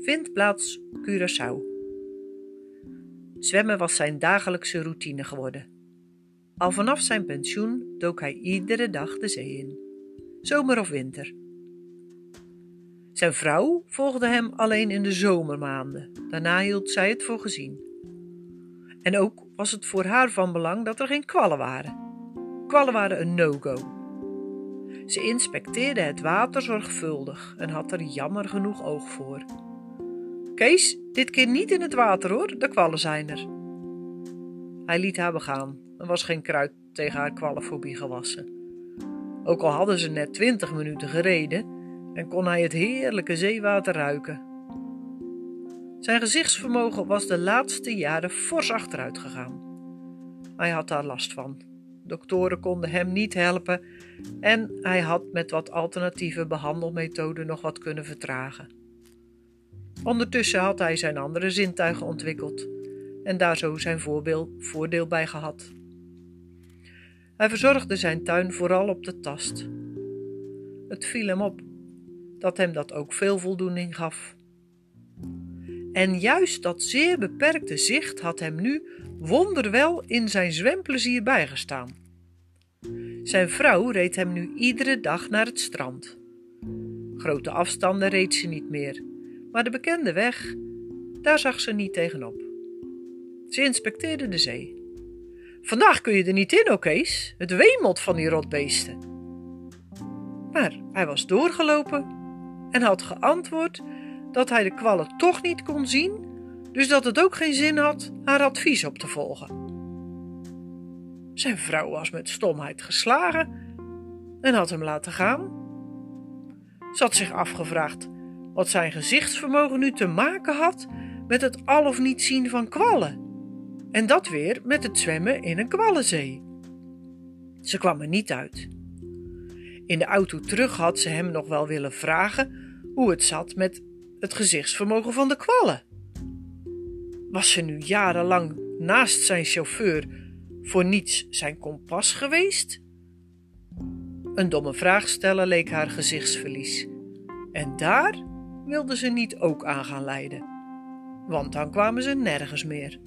vindplaats Curaçao. Zwemmen was zijn dagelijkse routine geworden. Al vanaf zijn pensioen dook hij iedere dag de zee in, zomer of winter. Zijn vrouw volgde hem alleen in de zomermaanden, daarna hield zij het voor gezien. En ook was het voor haar van belang dat er geen kwallen waren. Kwallen waren een no-go. Ze inspecteerde het water zorgvuldig en had er jammer genoeg oog voor. Kees, dit keer niet in het water hoor, de kwallen zijn er. Hij liet haar begaan. Er was geen kruid tegen haar kwallenfobie gewassen. Ook al hadden ze net twintig minuten gereden en kon hij het heerlijke zeewater ruiken. Zijn gezichtsvermogen was de laatste jaren fors achteruit gegaan. Hij had daar last van. Doktoren konden hem niet helpen en hij had met wat alternatieve behandelmethoden nog wat kunnen vertragen. Ondertussen had hij zijn andere zintuigen ontwikkeld en daar zo zijn voordeel bij gehad. Hij verzorgde zijn tuin vooral op de tast. Het viel hem op dat hem dat ook veel voldoening gaf. En juist dat zeer beperkte zicht had hem nu wonderwel in zijn zwemplezier bijgestaan. Zijn vrouw reed hem nu iedere dag naar het strand. Grote afstanden reed ze niet meer, maar de bekende weg, daar zag ze niet tegenop. Ze inspecteerde de zee. Vandaag kun je er niet in, Kees. Het wemelt van die rotbeesten. Maar hij was doorgelopen en had geantwoord dat hij de kwallen toch niet kon zien, dus dat het ook geen zin had haar advies op te volgen. Zijn vrouw was met stomheid geslagen en had hem laten gaan. Ze had zich afgevraagd wat zijn gezichtsvermogen nu te maken had met het al of niet zien van kwallen. En dat weer met het zwemmen in een kwallenzee. Ze kwam er niet uit. In de auto terug had ze hem nog wel willen vragen hoe het zat met het gezichtsvermogen van de kwallen. Was ze nu jarenlang naast zijn chauffeur voor niets zijn kompas geweest? Een domme vraag stellen leek haar gezichtsverlies. En daar wilde ze niet ook aan gaan leiden, want dan kwamen ze nergens meer.